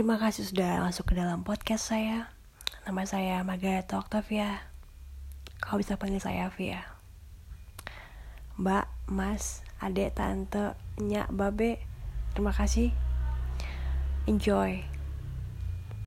Terima kasih sudah masuk ke dalam podcast saya. Nama saya Margaret Octavia. Kau bisa panggil saya Via. Mbak, Mas, Adek, Tante, Nyak, Babe. Terima kasih. Enjoy.